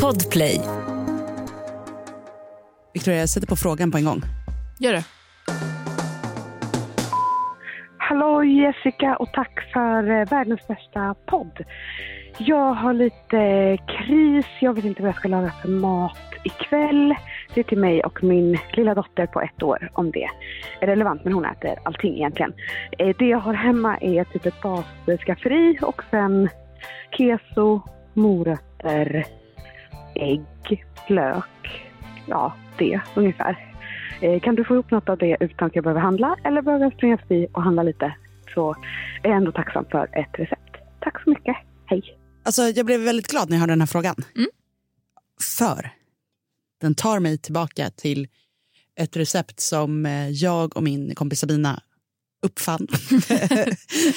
Podplay. Victoria, jag sätter på frågan på en gång. Gör det. Hallå Jessica och tack för eh, världens bästa podd. Jag har lite kris, jag vet inte vad jag ska laga för mat ikväll. Det är till mig och min lilla dotter på ett år om det är relevant, men hon äter allting egentligen. Eh, Det jag har hemma är typ ett basskafferi och sen keso, morötter, ägg, lök. Ja, det ungefär. Eh, Kan du få ihop något av det utan att jag behöver handla eller behöver jag springa förbi och handla lite så är jag ändå tacksam för ett recept. Tack så mycket. Hej! Alltså, jag blev väldigt glad när jag hörde den här frågan. För den tar mig tillbaka till ett recept som eh, jag och min kompis Sabina uppfann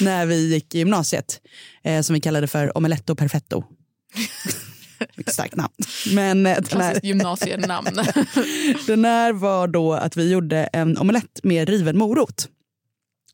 när vi gick i gymnasiet. Eh, som vi kallade för omeletto perfetto. Mycket starkt namn. Men eh, den här, gymnasienamn. den här var då att vi gjorde en omelett med riven morot.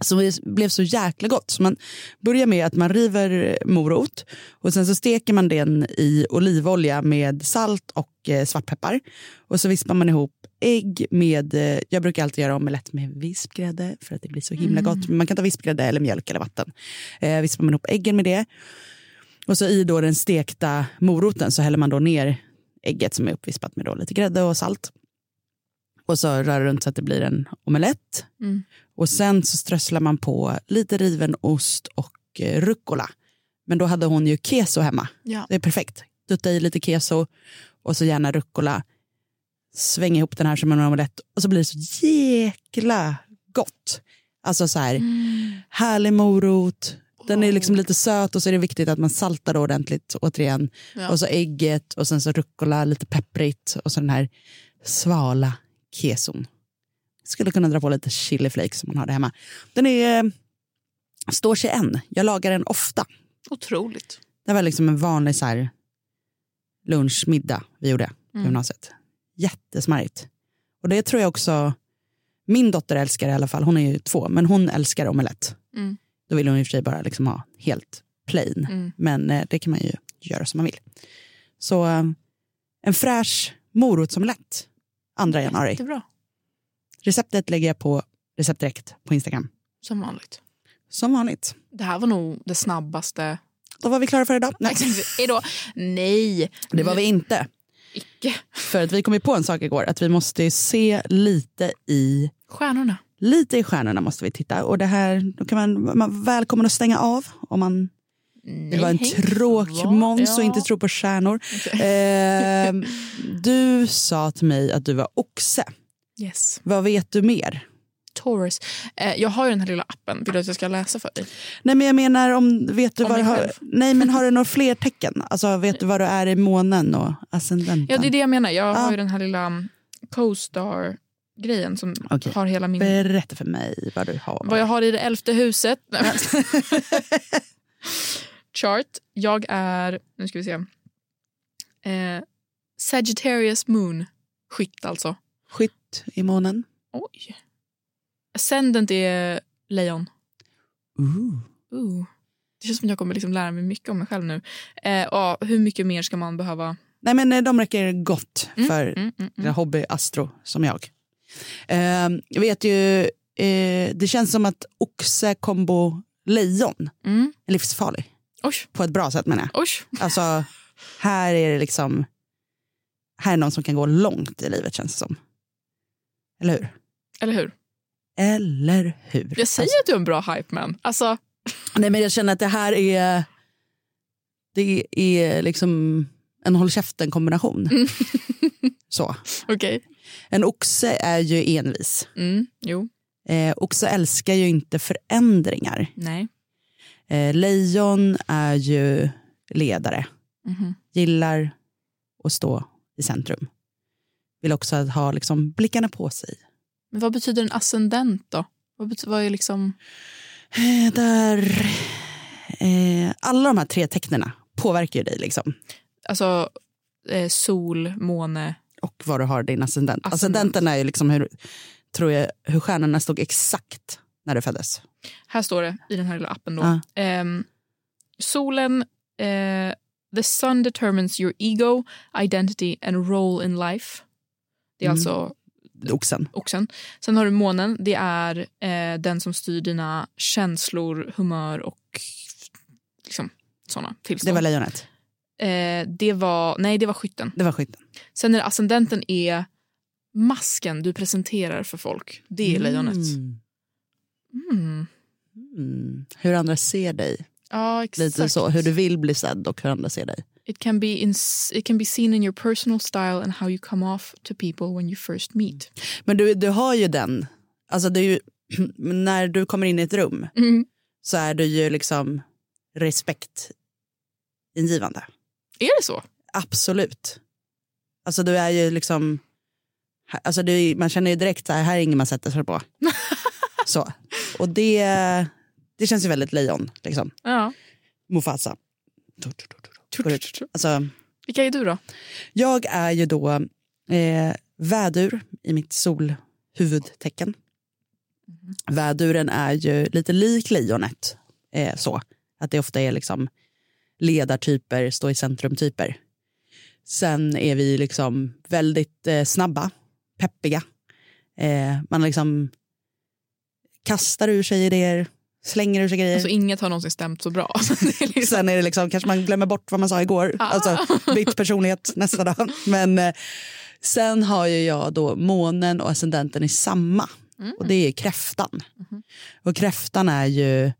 Som blev så jäkla gott. Så man börjar med att man river morot och sen så steker man den i olivolja med salt och eh, svartpeppar. Och så vispar man ihop ägg med, eh, jag brukar alltid göra omelett med vispgrädde för att det blir så himla gott. Men man kan ta vispgrädde eller mjölk eller vatten. Eh, vispar man ihop äggen med det. Och så i då den stekta moroten så häller man då ner ägget som är uppvispat med då lite grädde och salt. Och så rör runt så att det blir en omelett. Mm. Och sen så strösslar man på lite riven ost och eh, rucola. Men då hade hon ju keso hemma. Ja. Det är perfekt. Dutta i lite keso och så gärna rucola. Sväng ihop den här som en omelett och så blir det så jäkla gott. Alltså så här, härlig morot. Den är liksom lite söt och så är det viktigt att man saltar ordentligt återigen. Ja. Och så ägget och sen så rucola, lite pepprigt och så den här svala keson. Skulle kunna dra på lite chili flakes som man har det hemma. Den är, står sig än. Jag lagar den ofta. Otroligt. Det var liksom en vanlig så här, lunch, middag vi gjorde på Mm. gymnasiet. Jättesmarrigt. Och det tror jag också, min dotter älskar i alla fall, hon är ju två, men hon älskar omelett. Mm. Då vill hon i och för sig bara liksom ha helt plain. Mm. Men eh, det kan man ju göra som man vill. Så eh, en fräsch morotsomelett 2 januari. Jättebra. Receptet lägger jag på Recept Direkt på Instagram. Som vanligt. Som vanligt. Det här var nog det snabbaste. Då var vi klara för idag. Nej, Hej då. Nej. det var vi inte. Icke. För att vi kom ju på en sak igår, att vi måste se lite i Stjärnorna. Lite i stjärnorna måste vi titta. Och det här, då kan man, man välkommen att stänga av om man vill vara en tråkmåns och inte tro på stjärnor. Eh, du sa till mig att du var oxe. Yes. Vad vet du mer? Taurus. Eh, jag har ju den här lilla appen. Vill du att jag ska läsa för dig? Nej men jag menar om, vet du Om vad du har, nej men har du några fler tecken? Alltså vet du vad du är i månen och ascendenten? Ja, det är det jag menar. Jag Ja. har ju den här lilla um, co-star-grejen som Okej. har hela min... Berätta för mig vad du har. Vad jag har i det elfte huset. Chart. Jag är, nu ska vi se. Eh, Sagittarius moon. Skytt alltså. Skytt i månen. Oj. Ascendant är lejon. Ooh. Ooh. Det känns som att jag kommer liksom lära mig mycket om mig själv nu. Eh, ja, hur mycket mer ska man behöva? Nej men eh, de räcker gott Mm, för mm, mm. mm. hobby astro som jag. Eh, jag vet ju, eh, det känns som att oxe kombo lejon Mm. är livsfarlig. Oj, På ett bra sätt menar jag. oj. Alltså, här är det liksom, här är någon som kan gå långt i livet känns det som. Eller hur? Eller hur? Eller hur? Jag säger att du är en bra hype man. Alltså, Nej men jag känner att det här är, det är liksom en håll käften kombination. Mm. Så. okej. En oxe är ju envis. Mm, jo, Eh, oxe älskar ju inte förändringar. nej. Eh, lejon är ju ledare. Mhm. Gillar att stå i centrum. Vill också ha liksom blickarna på sig. Men vad betyder en ascendent då? Vad, betyder, vad är liksom... Eh, där, eh, alla de här tre tecknena påverkar ju dig. Liksom. Alltså eh, sol, måne. Och vad du har din ascendent. Ascendent. Ascendenten är ju liksom hur, tror jag, hur stjärnorna stod exakt när du föddes. Här står det i den här lilla appen. Då. Ja. Ehm, solen, eh, The sun determines your ego, identity and role in life. Det är Mm. alltså Oxen. oxen. Sen har du månen. Det är eh, den som styr dina känslor, humör och liksom, såna Det tillstånd. var lejonet. Eh, det var, nej, det var skytten. Det var skytten. Sen är det ascendenten är masken du presenterar för folk. Det är lejonet. Mm. Mm. Mm. Hur andra ser dig. Ja, exakt. Lite så. Hur du vill bli sedd och hur andra ser dig. It can, be in, it can be seen in your personal style and how you come off to people when you first meet. Men du, du har ju den. Alltså det är ju, när du kommer in i ett rum Mm. så är du ju liksom respektingivande. Är det så? Absolut. Alltså du är ju liksom... Alltså du, man känner ju direkt att här är ingen man sätter sig på. så. Och det, det känns ju väldigt lejon. Liksom. Ja. Mufasa. Alltså, Vilka är du då? jag är ju då eh, vädur i mitt solhuvudtecken. Väduren är ju lite lik lejonet. Eh, så. Att det ofta är liksom ledartyper, stå i centrum-typer. Sen är vi liksom väldigt eh, snabba, peppiga. Eh, man liksom kastar ur sig idéer, slänger ur sig grejer. Alltså, inget har någonsin stämt så bra. är liksom, Sen är det liksom, kanske man glömmer bort vad man sa igår. Alltså bytt personlighet nästa dag. Men eh, sen har ju jag då månen och ascendenten i samma. Och det är kräftan. Och kräftan är ju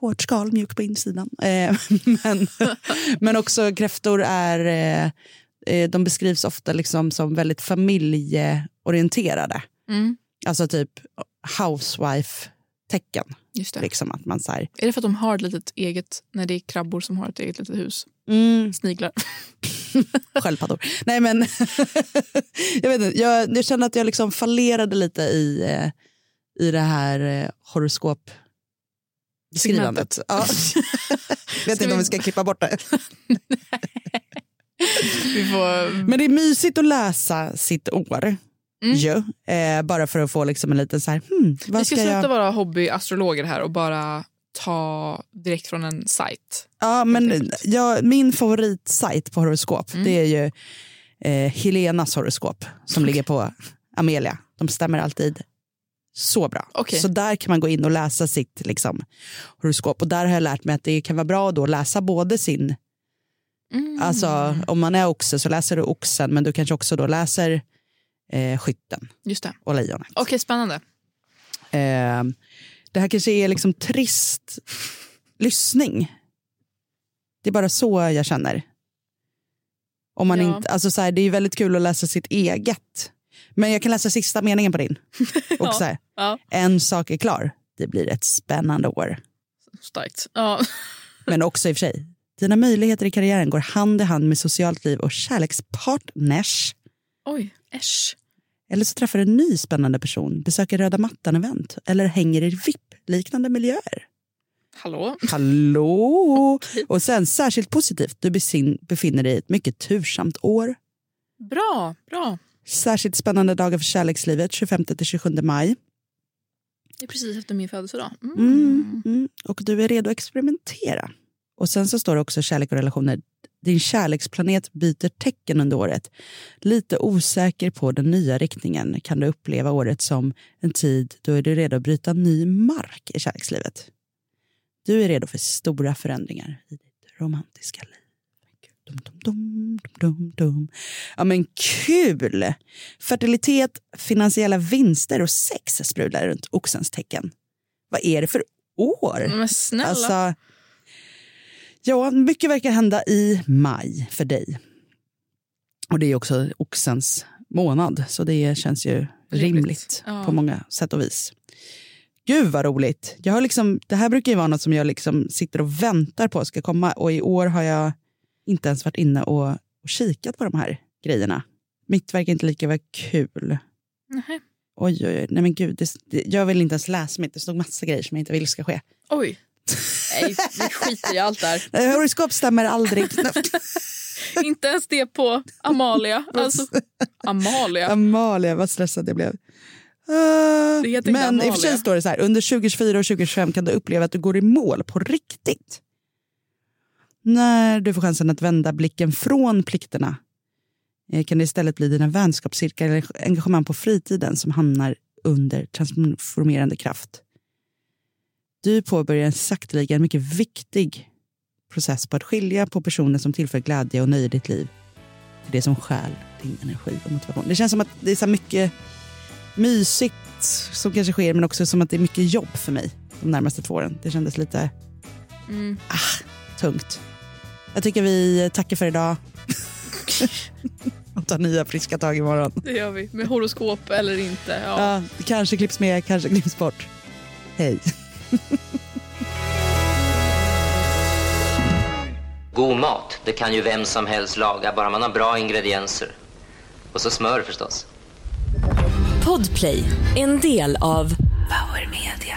hårt skal, mjuk på insidan. Eh, men, men också kräftor är, eh, eh, de beskrivs ofta liksom som väldigt familjeorienterade. mm, Alltså typ housewife-tecken. just det. Liksom att man så här, Är det för att de har ett litet eget, när det är krabbor som har ett eget litet hus? mm, Sniglar. Sköldpaddor. Nej men, jag, vet inte, jag, jag känner att jag liksom fallerade lite i, i det här eh, horoskopbeskrivandet. Ja. vet inte om vi ska klippa bort det. Vi får... Men det är mysigt att läsa sitt år. Mm. Ju, eh, bara för att få liksom en liten så här, hmm, Vi ska ska sluta jag... vara hobbyastrologer här och bara ta direkt från en sajt. Ja, men jag, min favoritsajt på horoskop Mm. det är ju eh, Helenas horoskop som ligger på Amelia. De stämmer alltid så bra. Okej. Så där kan man gå in och läsa sitt liksom, horoskop. Och där har jag lärt mig att det kan vara bra då att läsa både sin, Mm. alltså om man är oxe så läser du oxen men du kanske också då läser eh, skytten Just det. och lejonet. Okej, spännande. Eh, det här kanske är liksom trist lyssning. Det är bara så jag känner. Om man Ja. inte, alltså så här, det är ju väldigt kul att läsa sitt eget. Men jag kan läsa sista meningen på din. Och så här, Ja. en sak är klar, det blir ett spännande år. Starkt. Ja. Men också i och för sig, dina möjligheter i karriären går hand i hand med socialt liv och kärlekspartners. Oj, äsch. Eller så träffar du en ny spännande person, besöker röda mattan-event eller hänger i VIP-liknande miljöer. Hallå? Hallå! Och sen särskilt positivt, du befinner dig i ett mycket tursamt år. Bra, bra. Särskilt spännande dagar för kärlekslivet, 25-27 maj. Det är precis efter min födelsedag. Mm. Mm, mm. Och du är redo att experimentera. Och sen så står det också kärlek och relationer. Din kärleksplanet byter tecken under året. Lite osäker på den nya riktningen kan du uppleva året som en tid då är du redo att bryta ny mark i kärlekslivet. Du är redo för stora förändringar i ditt romantiska liv. Dum, dum, dum. Ja men kul! Fertilitet, finansiella vinster och sex sprudlar runt oxens tecken. Vad är det för år? Men snälla. Alltså, ja, mycket verkar hända i maj för dig. Och det är också oxens månad, så det känns ju rimligt, Rimligt. Ja. på många sätt och vis. Gud vad roligt. Jag har liksom, det här brukar ju vara något som jag liksom sitter och väntar på ska komma och i år har jag inte ens varit inne och, och kikat på de här grejerna. Mitt verkar inte lika vara kul. Nähä. Oj, oj, oj. Nej men gud, det, det, jag vill inte ens läsa mitt. Det stod massa grejer som jag inte vill ska ske. Oj. Nej, vi skiter i allt där. Nej, Horoskop stämmer aldrig. Inte ens det på Amalia. Alltså, Amalia. Amalia, vad stressad jag blev. Inte men i och för sig står det så här, under 2024 och 2025 kan du uppleva att du går i mål på riktigt. När du får chansen att vända blicken från plikterna eh, kan det istället bli dina vänskapscirklar eller engagemang på fritiden som hamnar under transformerande kraft. Du påbörjar en sakteliga en mycket viktig process på att skilja på personer som tillför glädje och nöje i ditt liv. Det som stjäl din energi och motivation. Det känns som att det är så mycket mysigt som kanske sker men också som att det är mycket jobb för mig de närmaste två åren. Det kändes lite Mm. ah, tungt. Jag tycker vi tackar för idag. och tar nya friska tag imorgon. Det gör vi. Med horoskop eller inte. Ja. Ja, det kanske klipps med, kanske klipps bort. Hej. God mat, det kan ju vem som helst laga, bara man har bra ingredienser. Och så smör förstås. Podplay, en del av Power Media.